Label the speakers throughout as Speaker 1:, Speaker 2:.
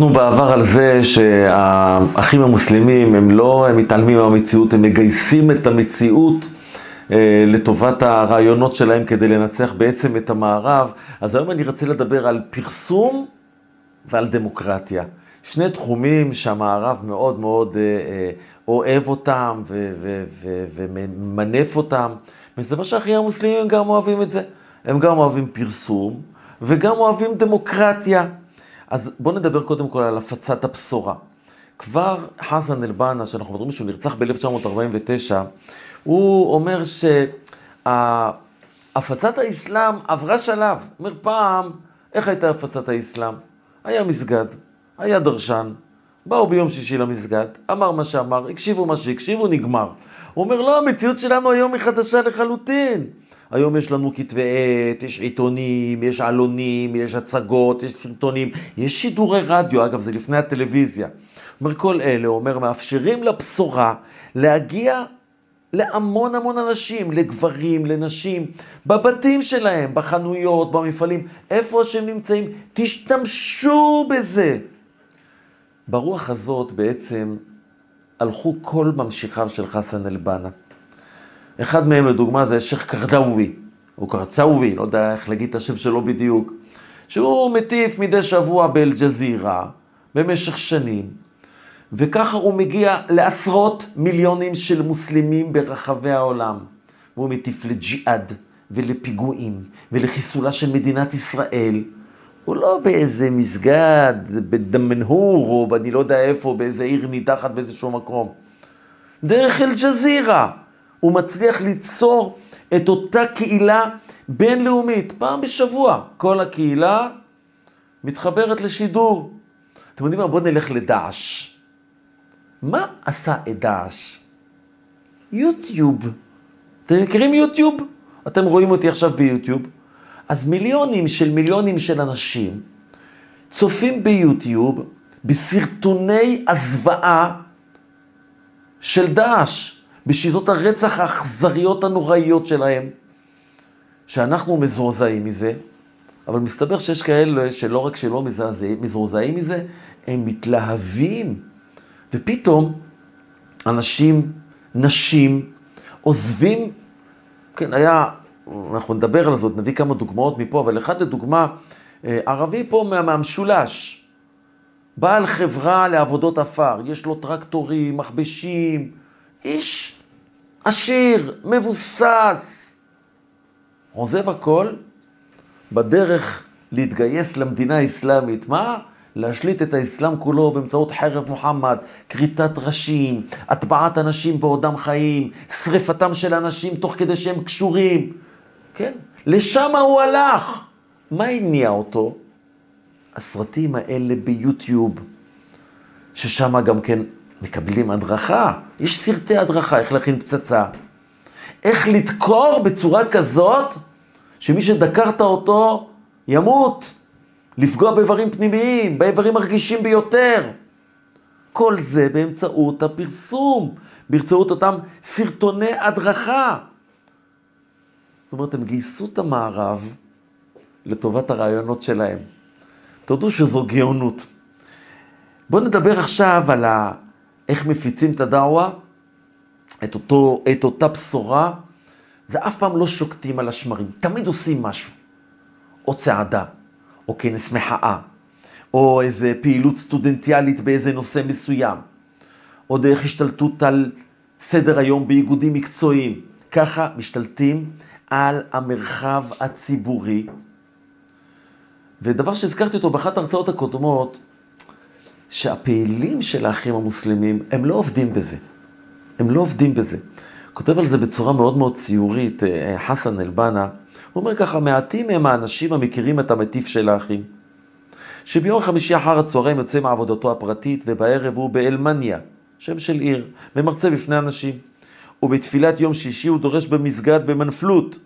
Speaker 1: דיברנו בעבר על זה שהאחים המוסלמים הם לא הם מתעלמים מהמציאות, הם מגייסים את המציאות אה, לטובת הרעיונות שלהם כדי לנצח בעצם את המערב. אז היום אני רוצה לדבר על פרסום ועל דמוקרטיה. שני תחומים שהמערב מאוד מאוד אה, אה, אוהב אותם ומנף אותם. וזה מה שהאחים המוסלמים גם אוהבים את זה. הם גם אוהבים פרסום וגם אוהבים דמוקרטיה. אז בואו נדבר קודם כל על הפצת הבשורה. כבר חסן אל-בנה, שאנחנו מדברים שהוא נרצח ב-1949, הוא אומר שהפצת האסלאם עברה שלב. הוא אומר, פעם, איך הייתה הפצת האסלאם? היה מסגד, היה דרשן, באו ביום שישי למסגד, אמר מה שאמר, הקשיבו מה שהקשיבו, נגמר. הוא אומר, לא, המציאות שלנו היום היא חדשה לחלוטין. היום יש לנו כתבי עת, יש עיתונים, יש עלונים, יש הצגות, יש סרטונים, יש שידורי רדיו, אגב, זה לפני הטלוויזיה. אומר, כל אלה, אומר, מאפשרים לבשורה להגיע להמון המון אנשים, לגברים, לנשים, בבתים שלהם, בחנויות, במפעלים, איפה שהם נמצאים, תשתמשו בזה. ברוח הזאת בעצם הלכו כל ממשיכיו של חסן אל-בנה. אחד מהם לדוגמה זה שייח' קרדאווי, או קרצאווי, לא יודע איך להגיד את השם שלו בדיוק, שהוא מטיף מדי שבוע באל-ג'זירה במשך שנים, וככה הוא מגיע לעשרות מיליונים של מוסלמים ברחבי העולם. והוא מטיף לג'יהאד ולפיגועים ולחיסולה של מדינת ישראל. הוא לא באיזה מסגד, בדמנהור, או אני לא יודע איפה, באיזה עיר נידחת באיזשהו מקום. דרך אל-ג'זירה. הוא מצליח ליצור את אותה קהילה בינלאומית, פעם בשבוע. כל הקהילה מתחברת לשידור. אתם יודעים מה? בואו נלך לדעש. מה עשה את דעש? יוטיוב. אתם מכירים יוטיוב? אתם רואים אותי עכשיו ביוטיוב. אז מיליונים של מיליונים של אנשים צופים ביוטיוב בסרטוני הזוועה של דעש. בשיטות הרצח האכזריות הנוראיות שלהם, שאנחנו מזועזעים מזה, אבל מסתבר שיש כאלה שלא רק שלא מזועזעים מזה, הם מתלהבים. ופתאום אנשים, נשים, עוזבים, כן, היה, אנחנו נדבר על זאת, נביא כמה דוגמאות מפה, אבל אחד לדוגמה, אה, ערבי פה מה, מהמשולש, בעל חברה לעבודות עפר, יש לו טרקטורים, מכבשים, איש עשיר, מבוסס, עוזב הכל בדרך להתגייס למדינה האסלאמית. מה? להשליט את האסלאם כולו באמצעות חרב מוחמד, כריתת ראשים, הטבעת אנשים בעודם חיים, שריפתם של אנשים תוך כדי שהם קשורים. כן? לשם הוא הלך. מה הניע אותו? הסרטים האלה ביוטיוב, ששם גם כן מקבלים הדרכה. יש סרטי הדרכה, איך להכין פצצה. איך לדקור בצורה כזאת, שמי שדקרת אותו ימות. לפגוע באיברים פנימיים, באיברים הרגישים ביותר. כל זה באמצעות הפרסום, באמצעות אותם סרטוני הדרכה. זאת אומרת, הם גייסו את המערב לטובת הרעיונות שלהם. תודו שזו גאונות. בואו נדבר עכשיו על ה... איך מפיצים את הדאווה, את, אותו, את אותה בשורה, זה אף פעם לא שוקטים על השמרים, תמיד עושים משהו. או צעדה, או כנס מחאה, או איזה פעילות סטודנטיאלית באיזה נושא מסוים, או דרך השתלטות על סדר היום באיגודים מקצועיים. ככה משתלטים על המרחב הציבורי. ודבר שהזכרתי אותו באחת ההרצאות הקודמות, שהפעילים של האחים המוסלמים, הם לא עובדים בזה. הם לא עובדים בזה. כותב על זה בצורה מאוד מאוד ציורית אה, חסן אל-בנה. הוא אומר ככה, מעטים הם האנשים המכירים את המטיף של האחים. שביום חמישי אחר הצהריים יוצא מעבודתו הפרטית, ובערב הוא באלמניה, שם של עיר, ומרצה בפני אנשים. ובתפילת יום שישי הוא דורש במסגד במנפלות,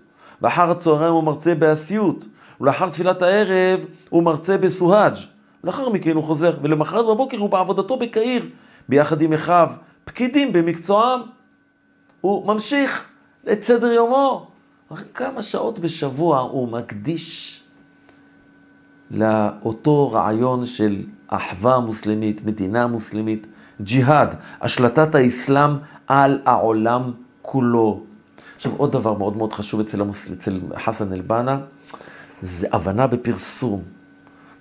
Speaker 1: ואחר הצהריים הוא מרצה באסיות, ולאחר תפילת הערב הוא מרצה בסוהאג'. לאחר מכן הוא חוזר, ולמחרת בבוקר הוא בעבודתו בקהיר, ביחד עם אחיו, פקידים במקצועם. הוא ממשיך את סדר יומו. אחרי כמה שעות בשבוע הוא מקדיש לאותו רעיון של האחווה המוסלמית, מדינה מוסלמית, ג'יהאד, השלטת האסלאם על העולם כולו. עכשיו, עוד דבר מאוד מאוד חשוב אצל, המוס... אצל חסן אל-בנה, זה הבנה בפרסום.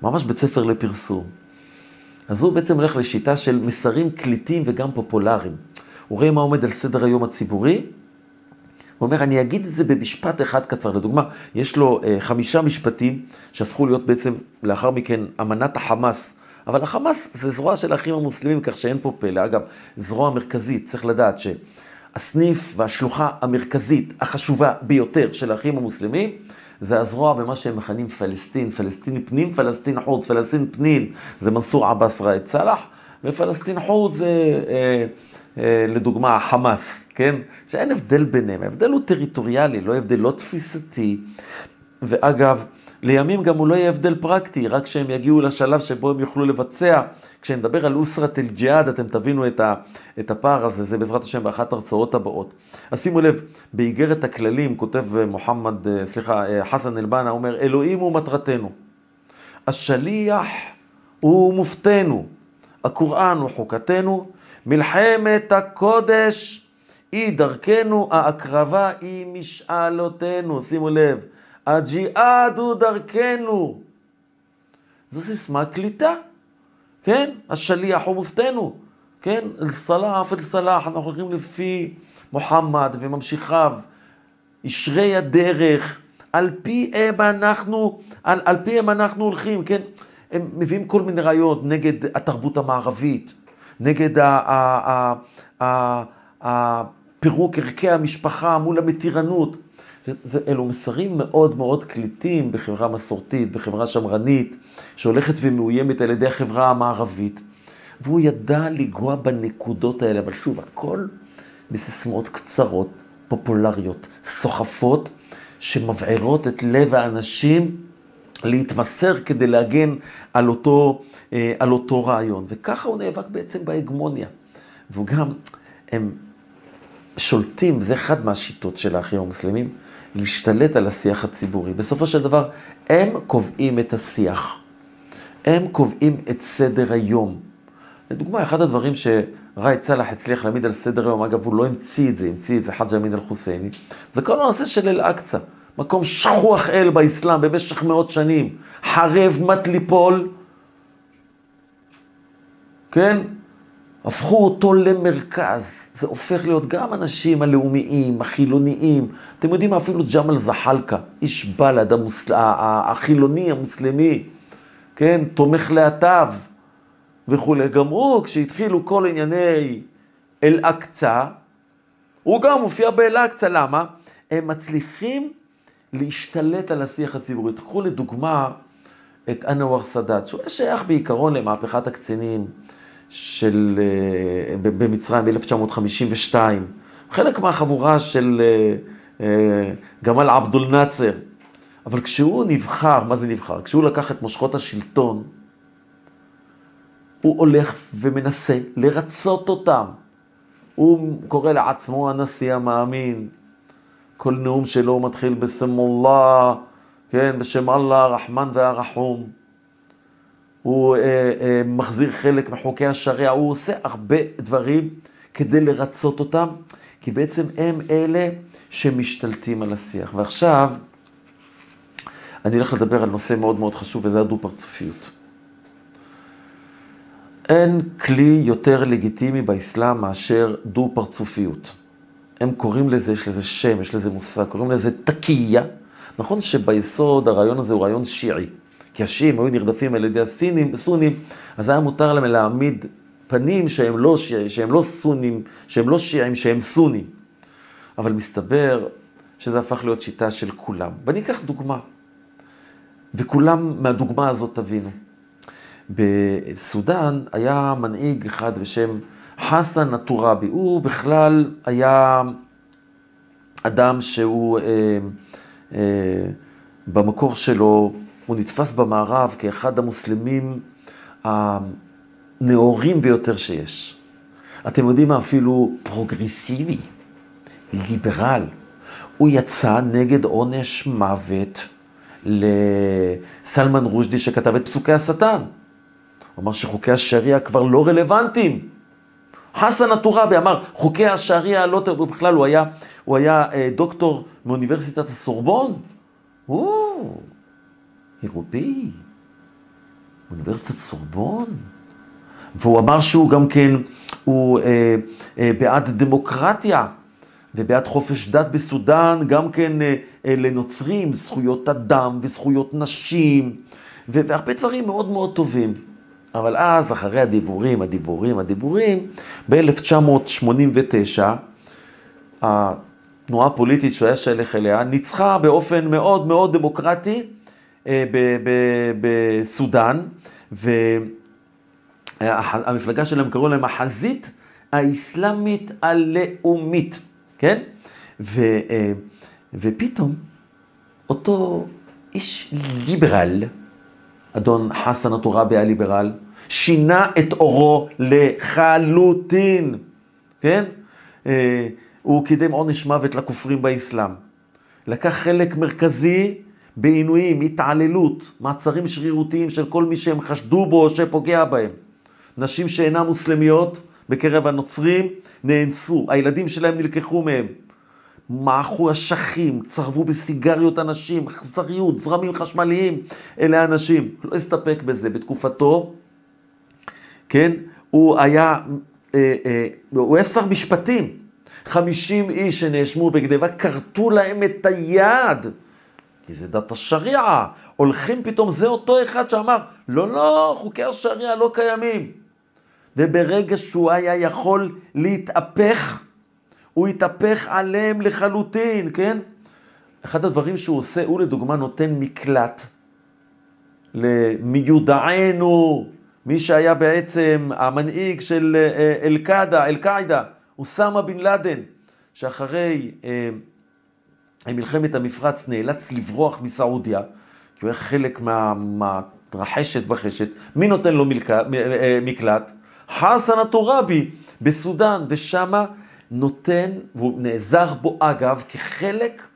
Speaker 1: ממש בית ספר לפרסום. אז הוא בעצם הולך לשיטה של מסרים קליטים וגם פופולריים. הוא רואה מה עומד על סדר היום הציבורי, הוא אומר, אני אגיד את זה במשפט אחד קצר. לדוגמה, יש לו אה, חמישה משפטים שהפכו להיות בעצם, לאחר מכן, אמנת החמאס. אבל החמאס זה זרוע של האחים המוסלמים, כך שאין פה פלא. אגב, זרוע מרכזית, צריך לדעת שהסניף והשלוחה המרכזית החשובה ביותר של האחים המוסלמים, זה הזרוע במה שהם מכנים פלסטין, פלסטין פנים, פלסטין חוץ, פלסטין פנים, זה מנסור עבאס ראאד סלאח, ופלסטין חוץ זה... אה, אה, לדוגמה, החמאס, כן? שאין הבדל ביניהם, ההבדל הוא טריטוריאלי, לא הבדל לא תפיסתי. ואגב, לימים גם הוא לא יהיה הבדל פרקטי, רק כשהם יגיעו לשלב שבו הם יוכלו לבצע. כשנדבר על אוסרת אל-ג'יהאד, אתם תבינו את, ה, את הפער הזה, זה בעזרת השם באחת ההרצאות הבאות. אז שימו לב, באיגרת הכללים כותב מוחמד, אה, סליחה, אה, חסן אל-בנה, אומר, אלוהים הוא מטרתנו. השליח הוא מופתנו. הקוראן הוא חוקתנו, מלחמת הקודש היא דרכנו, ההקרבה היא משאלותינו. שימו לב, הג'יהאד הוא דרכנו. זו סיסמה קליטה, כן? השליח הוא מופתנו, כן? אל-סלאח אל-סלאח, אנחנו הולכים לפי מוחמד וממשיכיו, ישרי הדרך, על פיהם אנחנו, על, על פיהם אנחנו הולכים, כן? הם מביאים כל מיני רעיונות נגד התרבות המערבית, נגד הפירוק ערכי המשפחה מול המתירנות. זה, זה, אלו מסרים מאוד מאוד קליטים בחברה מסורתית, בחברה שמרנית, שהולכת ומאוימת על ידי החברה המערבית. והוא ידע לגוע בנקודות האלה, אבל שוב, הכל בסיסמאות קצרות, פופולריות, סוחפות, שמבעירות את לב האנשים להתמסר כדי להגן על אותו, אה, על אותו רעיון. וככה הוא נאבק בעצם בהגמוניה. והוא גם, הם שולטים, זה אחד מהשיטות של האחים המוסלמים, להשתלט על השיח הציבורי. בסופו של דבר, הם קובעים את השיח. הם קובעים את סדר היום. לדוגמה, אחד הדברים שראאד סלאח הצליח להעמיד על סדר היום, אגב, הוא לא המציא את זה, המציא את זה חאג' אמין אל-חוסייני, זה כל הנושא של אל-אקצא. מקום שכוח אל באסלאם במשך מאות שנים, חרב מת ליפול, כן? הפכו אותו למרכז. זה הופך להיות גם אנשים הלאומיים, החילוניים. אתם יודעים מה, אפילו ג'מאל זחאלקה, איש בל"ד, המוסל... החילוני, המוסלמי, כן? תומך להט"ב וכולי. גם הוא, כשהתחילו כל ענייני אל-אקצא, הוא גם מופיע באל-אקצא. למה? הם מצליחים להשתלט על השיח הציבורי. תקחו לדוגמה את אנואר סאדאת, שהוא היה שייך בעיקרון למהפכת הקצינים של, אה, במצרים ב-1952. חלק מהחבורה של אה, אה, גמל עבדול נאצר. אבל כשהוא נבחר, מה זה נבחר? כשהוא לקח את מושכות השלטון, הוא הולך ומנסה לרצות אותם. הוא קורא לעצמו הנשיא המאמין, כל נאום שלו מתחיל בשם אללה, כן, בשם אללה הרחמן והרחום. הוא אה, אה, מחזיר חלק מחוקי השריעה, הוא עושה הרבה דברים כדי לרצות אותם, כי בעצם הם אלה שמשתלטים על השיח. ועכשיו, אני הולך לדבר על נושא מאוד מאוד חשוב, וזה הדו-פרצופיות. אין כלי יותר לגיטימי באסלאם מאשר דו-פרצופיות. הם קוראים לזה, יש לזה שם, יש לזה מושג, קוראים לזה תקייה. נכון שביסוד הרעיון הזה הוא רעיון שיעי, כי השיעים היו נרדפים על ידי הסינים, סונים, אז היה מותר להם להעמיד פנים שהם לא, שהם לא סונים, שהם לא שיעים, שהם סונים. אבל מסתבר שזה הפך להיות שיטה של כולם. ואני אקח דוגמה, וכולם מהדוגמה הזאת תבינו. בסודאן היה מנהיג אחד בשם חסן א-טוראבי, הוא בכלל היה אדם שהוא אה, אה, במקור שלו, הוא נתפס במערב כאחד המוסלמים הנאורים ביותר שיש. אתם יודעים מה? אפילו פרוגרסיבי, ליברל. הוא יצא נגד עונש מוות לסלמן רושדי שכתב את פסוקי השטן. הוא אמר שחוקי השריעה כבר לא רלוונטיים. חסן א-תוראבי אמר, חוקי השריעה לא... בכלל, הוא היה, הוא היה אה, דוקטור מאוניברסיטת הסורבון. הוא אירופאי, אוניברסיטת סורבון. והוא אמר שהוא גם כן, הוא אה, אה, בעד דמוקרטיה ובעד חופש דת בסודאן, גם כן אה, אה, לנוצרים, זכויות אדם וזכויות נשים, והרבה דברים מאוד מאוד טובים. אבל אז, אחרי הדיבורים, הדיבורים, הדיבורים, ב-1989, התנועה הפוליטית שהוא היה שייך אליה, ניצחה באופן מאוד מאוד דמוקרטי בסודאן, והמפלגה שלהם קראו להם החזית האסלאמית הלאומית, כן? ו, אה, ופתאום אותו איש ליברל, אדון חסן א-תוראבי הליברל, שינה את אורו לחלוטין, כן? אה, הוא קידם עונש מוות לכופרים באסלאם. לקח חלק מרכזי בעינויים, התעללות, מעצרים שרירותיים של כל מי שהם חשדו בו או שפוגע בהם. נשים שאינן מוסלמיות בקרב הנוצרים נאנסו, הילדים שלהם נלקחו מהם. מעכו אשכים, צרבו בסיגריות אנשים, אכזריות, זרמים חשמליים, אלה האנשים. לא הסתפק בזה. בתקופתו, כן, הוא היה, אה, אה, הוא היה שר משפטים. 50 איש שנאשמו בגניבה, כרתו להם את היד. כי זה דת השריעה. הולכים פתאום, זה אותו אחד שאמר, לא, לא, חוקי השריעה לא קיימים. וברגע שהוא היה יכול להתהפך, הוא התהפך עליהם לחלוטין, כן? אחד הדברים שהוא עושה, הוא לדוגמה נותן מקלט למיודענו, מי שהיה בעצם המנהיג של אה, אל-קאדה, אל-קאעידה, אוסמה בן לאדן, שאחרי אה, מלחמת המפרץ נאלץ לברוח מסעודיה, כי הוא היה חלק מהרחשת בחשת, מי נותן לו מלק, אה, מקלט? חסן א-תוראבי בסודאן, ושמה נותן, והוא נעזר בו אגב, כחלק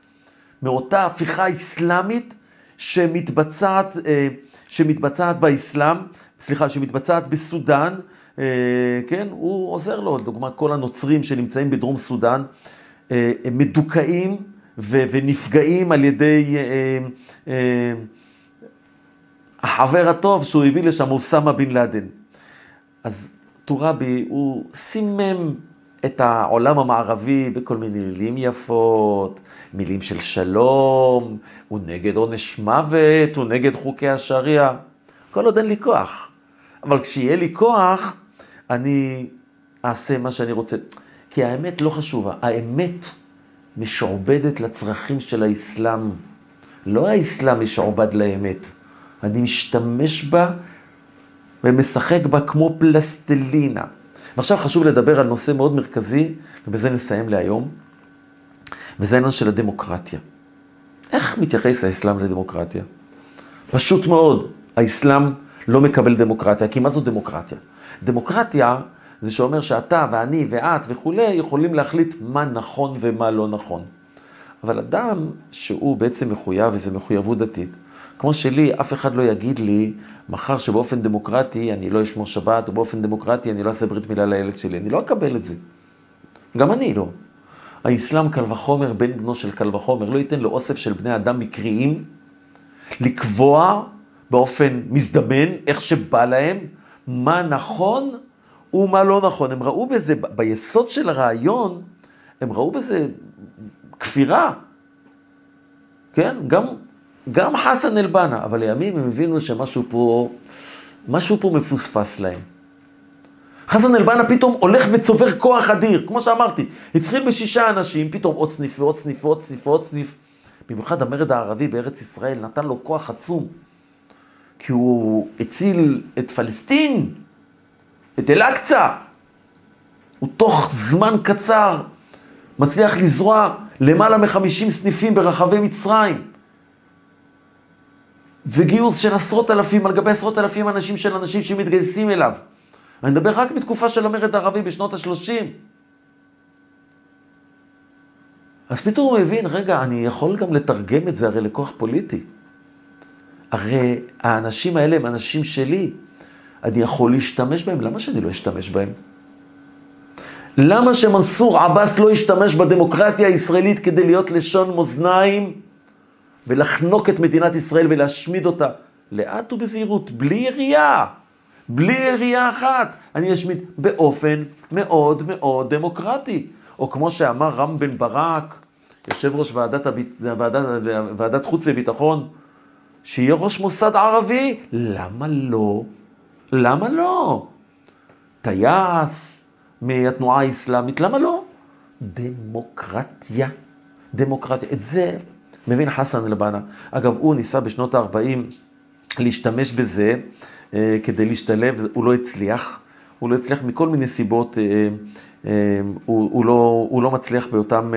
Speaker 1: מאותה הפיכה אסלאמית שמתבצעת, אה, שמתבצעת באסלאם, סליחה, שמתבצעת בסודאן, אה, כן, הוא עוזר לו, לדוגמה, כל הנוצרים שנמצאים בדרום סודאן, אה, מדוכאים ונפגעים על ידי החבר הטוב שהוא הביא לשם, אוסמה בן לאדן. אז טוראבי, הוא סימם את העולם המערבי בכל מיני מילים יפות, מילים של שלום, הוא נגד עונש מוות, הוא נגד חוקי השריעה. כל עוד אין לי כוח. אבל כשיהיה לי כוח, אני אעשה מה שאני רוצה. כי האמת לא חשובה, האמת משועבדת לצרכים של האסלאם. לא האסלאם משועבד לאמת. אני משתמש בה ומשחק בה כמו פלסטלינה. ועכשיו חשוב לדבר על נושא מאוד מרכזי, ובזה נסיים להיום, וזה העניין של הדמוקרטיה. איך מתייחס האסלאם לדמוקרטיה? פשוט מאוד, האסלאם לא מקבל דמוקרטיה, כי מה זו דמוקרטיה? דמוקרטיה זה שאומר שאתה ואני ואת וכולי יכולים להחליט מה נכון ומה לא נכון. אבל אדם שהוא בעצם מחויב, וזו מחויבות דתית, כמו שלי, אף אחד לא יגיד לי מחר שבאופן דמוקרטי אני לא אשמור שבת, או באופן דמוקרטי אני לא אעשה ברית מילה לילד שלי. אני לא אקבל את זה. גם אני לא. האסלאם קל וחומר, בן בנו של קל וחומר, לא ייתן לאוסף של בני אדם מקריים לקבוע באופן מזדמן, איך שבא להם, מה נכון ומה לא נכון. הם ראו בזה, ביסוד של הרעיון, הם ראו בזה כפירה. כן? גם גם חסן אל-בנה, אבל לימים הם הבינו שמשהו פה, משהו פה מפוספס להם. חסן אל-בנה פתאום הולך וצובר כוח אדיר, כמו שאמרתי, התחיל בשישה אנשים, פתאום עוד סניף ועוד סניף ועוד סניף ועוד סניף. במיוחד המרד הערבי בארץ ישראל נתן לו כוח עצום, כי הוא הציל את פלסטין, את אל-אקצא. הוא תוך זמן קצר מצליח לזרוע למעלה מחמישים סניפים ברחבי מצרים. וגיוס של עשרות אלפים, על גבי עשרות אלפים אנשים של אנשים שמתגייסים אליו. אני מדבר רק בתקופה של המרד הערבי בשנות ה-30. אז פתאום הוא הבין, רגע, אני יכול גם לתרגם את זה הרי לכוח פוליטי. הרי האנשים האלה הם אנשים שלי. אני יכול להשתמש בהם, למה שאני לא אשתמש בהם? למה שמנסור עבאס לא ישתמש בדמוקרטיה הישראלית כדי להיות לשון מאזניים ולחנוק את מדינת ישראל ולהשמיד אותה? לאט ובזהירות, בלי ירייה, בלי ירייה אחת. אני אשמיד באופן מאוד מאוד דמוקרטי. או כמו שאמר רם בן ברק, יושב ראש ועדת, הביט... ועדת, ועדת חוץ וביטחון, שיהיה ראש מוסד ערבי, למה לא? למה לא? טייס מהתנועה האסלאמית, למה לא? דמוקרטיה. דמוקרטיה. את זה מבין חסן אל-בנה. אגב, הוא ניסה בשנות ה-40 להשתמש בזה אה, כדי להשתלב, הוא לא הצליח. הוא לא הצליח מכל מיני סיבות, אה, אה, הוא, הוא, לא, הוא לא מצליח באותם,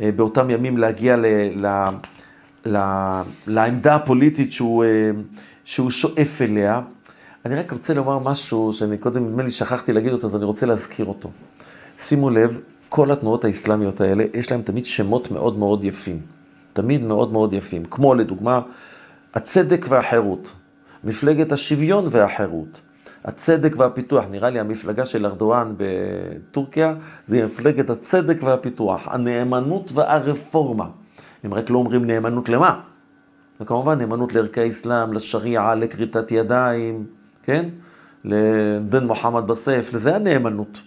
Speaker 1: באותם ימים להגיע ל, ל, ל, לעמדה הפוליטית שהוא, שהוא שואף אליה. אני רק רוצה לומר משהו שאני קודם, נדמה לי, שכחתי להגיד אותו, אז אני רוצה להזכיר אותו. שימו לב, כל התנועות האסלאמיות האלה, יש להם תמיד שמות מאוד מאוד יפים. תמיד מאוד מאוד יפים. כמו לדוגמה, הצדק והחירות, מפלגת השוויון והחירות, הצדק והפיתוח. נראה לי המפלגה של ארדואן בטורקיה, זה מפלגת הצדק והפיתוח, הנאמנות והרפורמה. הם רק לא אומרים נאמנות למה? וכמובן נאמנות לערכי האסלאם, לשריעה, לכריתת ידיים, כן? לדן מוחמד בסף, לזה הנאמנות.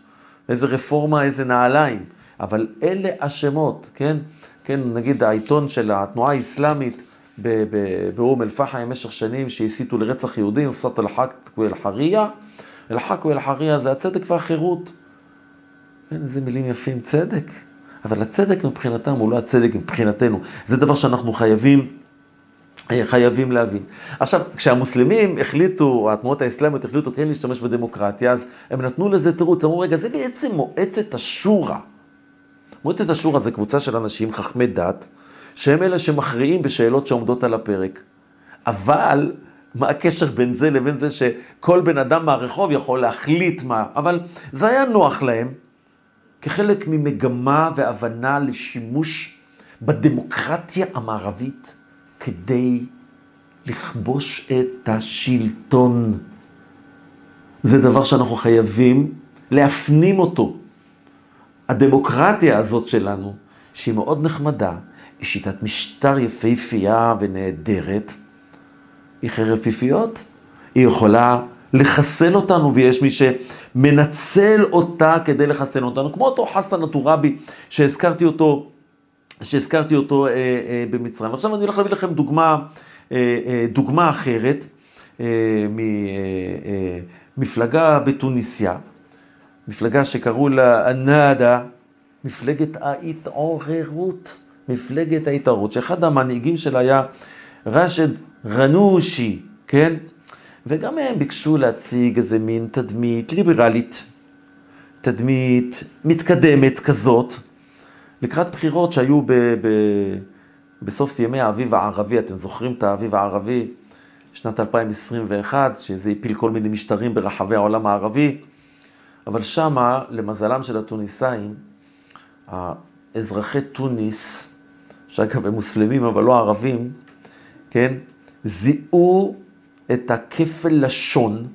Speaker 1: איזה רפורמה, איזה נעליים. אבל אלה השמות, כן? כן, נגיד העיתון של התנועה האסלאמית באום אל-פחם במשך שנים שהסיתו לרצח יהודים, סוט אל-חק ואל-חריה. אל-חק ואל-חריה זה הצדק והחירות. כן, איזה מילים יפים, צדק. אבל הצדק מבחינתם הוא לא הצדק מבחינתנו. זה דבר שאנחנו חייבים חייבים להבין. עכשיו, כשהמוסלמים החליטו, התנועות האסלאמיות החליטו כן להשתמש בדמוקרטיה, אז הם נתנו לזה תירוץ, אמרו, רגע, זה בעצם מועצת השורא. מועצת השורא זה קבוצה של אנשים, חכמי דת, שהם אלה שמכריעים בשאלות שעומדות על הפרק. אבל, מה הקשר בין זה לבין זה שכל בן אדם מהרחוב יכול להחליט מה, אבל זה היה נוח להם, כחלק ממגמה והבנה לשימוש בדמוקרטיה המערבית. כדי לכבוש את השלטון. זה דבר שאנחנו חייבים להפנים אותו. הדמוקרטיה הזאת שלנו, שהיא מאוד נחמדה, היא שיטת משטר יפהפייה ונהדרת, היא חרב פיפיות, היא יכולה לחסל אותנו, ויש מי שמנצל אותה כדי לחסל אותנו, כמו אותו חסן א-טוראבי שהזכרתי אותו שהזכרתי אותו אה, אה, במצרים. עכשיו אני הולך להביא לכם דוגמה, אה, דוגמה אחרת ממפלגה בתוניסיה, מפלגה שקראו לה אנאדה, מפלגת ההתעוררות, מפלגת ההתעוררות, שאחד המנהיגים שלה היה רשד רנושי, כן? וגם הם ביקשו להציג איזה מין תדמית ליברלית, תדמית מתקדמת כזאת. לקראת בחירות שהיו ב, ב, בסוף ימי האביב הערבי, אתם זוכרים את האביב הערבי, שנת 2021, שזה הפיל כל מיני משטרים ברחבי העולם הערבי, אבל שמה, למזלם של התוניסאים, אזרחי תוניס, שאגב הם מוסלמים אבל לא ערבים, כן, זיהו את הכפל לשון,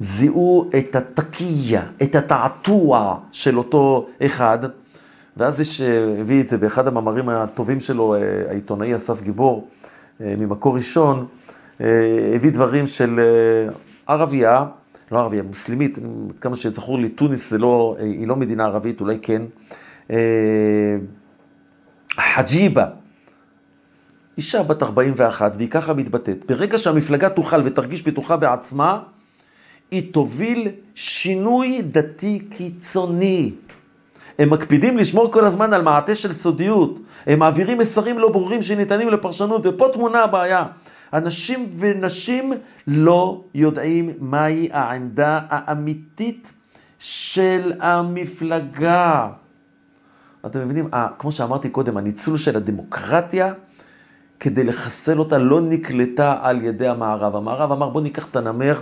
Speaker 1: זיהו את התקייה, את התעתוע של אותו אחד, ואז יש, אה, הביא את זה באחד המאמרים הטובים שלו, אה, העיתונאי אסף גיבור, אה, ממקור ראשון, הביא דברים של ערבייה, לא ערבייה, מוסלמית, כמה שזכור לי, טוניס זה לא, היא לא מדינה ערבית, אולי כן. חג'יבה, אישה בת 41, והיא ככה מתבטאת, ברגע שהמפלגה תוכל ותרגיש בטוחה בעצמה, היא תוביל שינוי דתי קיצוני. הם מקפידים לשמור כל הזמן על מעטה של סודיות. הם מעבירים מסרים לא ברורים שניתנים לפרשנות, ופה תמונה הבעיה. אנשים ונשים לא יודעים מהי העמדה האמיתית של המפלגה. אתם מבינים? 아, כמו שאמרתי קודם, הניצול של הדמוקרטיה כדי לחסל אותה לא נקלטה על ידי המערב. המערב אמר, בוא ניקח את הנמר,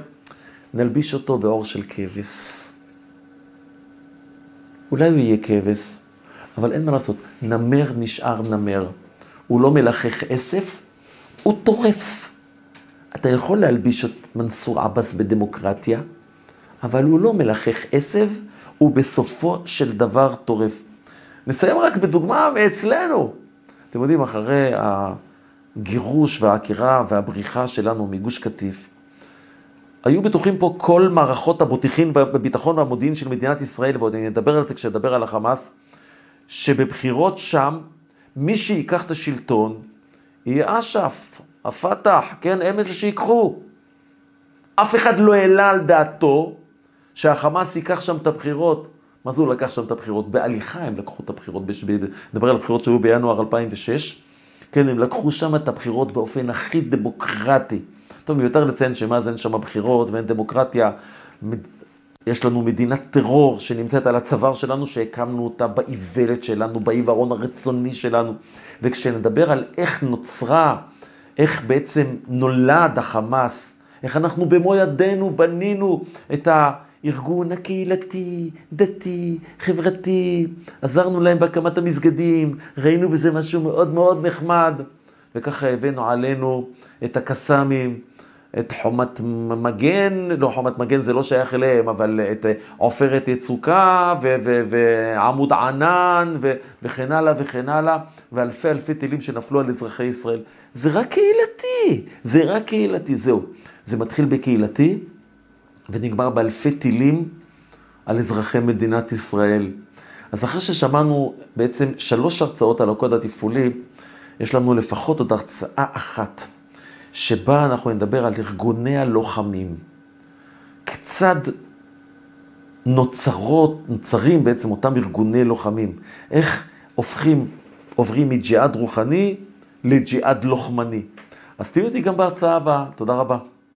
Speaker 1: נלביש אותו בעור של כבש. אולי הוא יהיה כבש, אבל אין מה לעשות, נמר נשאר נמר. הוא לא מלחך עשף, הוא טורף. אתה יכול להלביש את מנסור עבאס בדמוקרטיה, אבל הוא לא מלחך עשב, הוא בסופו של דבר טורף. נסיים רק בדוגמה מאצלנו. אתם יודעים, אחרי הגירוש והעקירה והבריחה שלנו מגוש קטיף, היו בטוחים פה כל מערכות הבוטיחין בביטחון והמודיעין של מדינת ישראל, ועוד אני אדבר על זה כשאדבר על החמאס, שבבחירות שם, מי שיקח את השלטון יהיה אש"ף, הפת"ח, כן, הם אלה שיקחו. אף אחד לא העלה על דעתו שהחמאס ייקח שם את הבחירות. מה זה הוא לקח שם את הבחירות? בהליכה הם לקחו את הבחירות, נדבר על הבחירות שהיו בינואר 2006, כן, הם לקחו שם את הבחירות באופן הכי דמוקרטי. טוב, מיותר לציין שמאז אין שם בחירות ואין דמוקרטיה. יש לנו מדינת טרור שנמצאת על הצוואר שלנו, שהקמנו אותה באיוולת שלנו, בעיוורון הרצוני שלנו. וכשנדבר על איך נוצרה, איך בעצם נולד החמאס, איך אנחנו במו ידינו בנינו את הארגון הקהילתי, דתי, חברתי, עזרנו להם בהקמת המסגדים, ראינו בזה משהו מאוד מאוד נחמד, וככה הבאנו עלינו את הקסאמים, את חומת מגן, לא חומת מגן זה לא שייך אליהם, אבל את עופרת יצוקה ו- ו- ועמוד ענן ו- וכן הלאה וכן הלאה, ואלפי אלפי טילים שנפלו על אזרחי ישראל. זה רק קהילתי, זה רק קהילתי, זהו. זה מתחיל בקהילתי ונגמר באלפי טילים על אזרחי מדינת ישראל. אז אחרי ששמענו בעצם שלוש הרצאות על הקוד התפעולי, יש לנו לפחות עוד הרצאה אחת. שבה אנחנו נדבר על ארגוני הלוחמים. כיצד נוצרות, נוצרים בעצם אותם ארגוני לוחמים. איך הופכים, עוברים מג'יהאד רוחני לג'יהאד לוחמני. אז תהיו איתי גם בהרצאה הבאה. תודה רבה.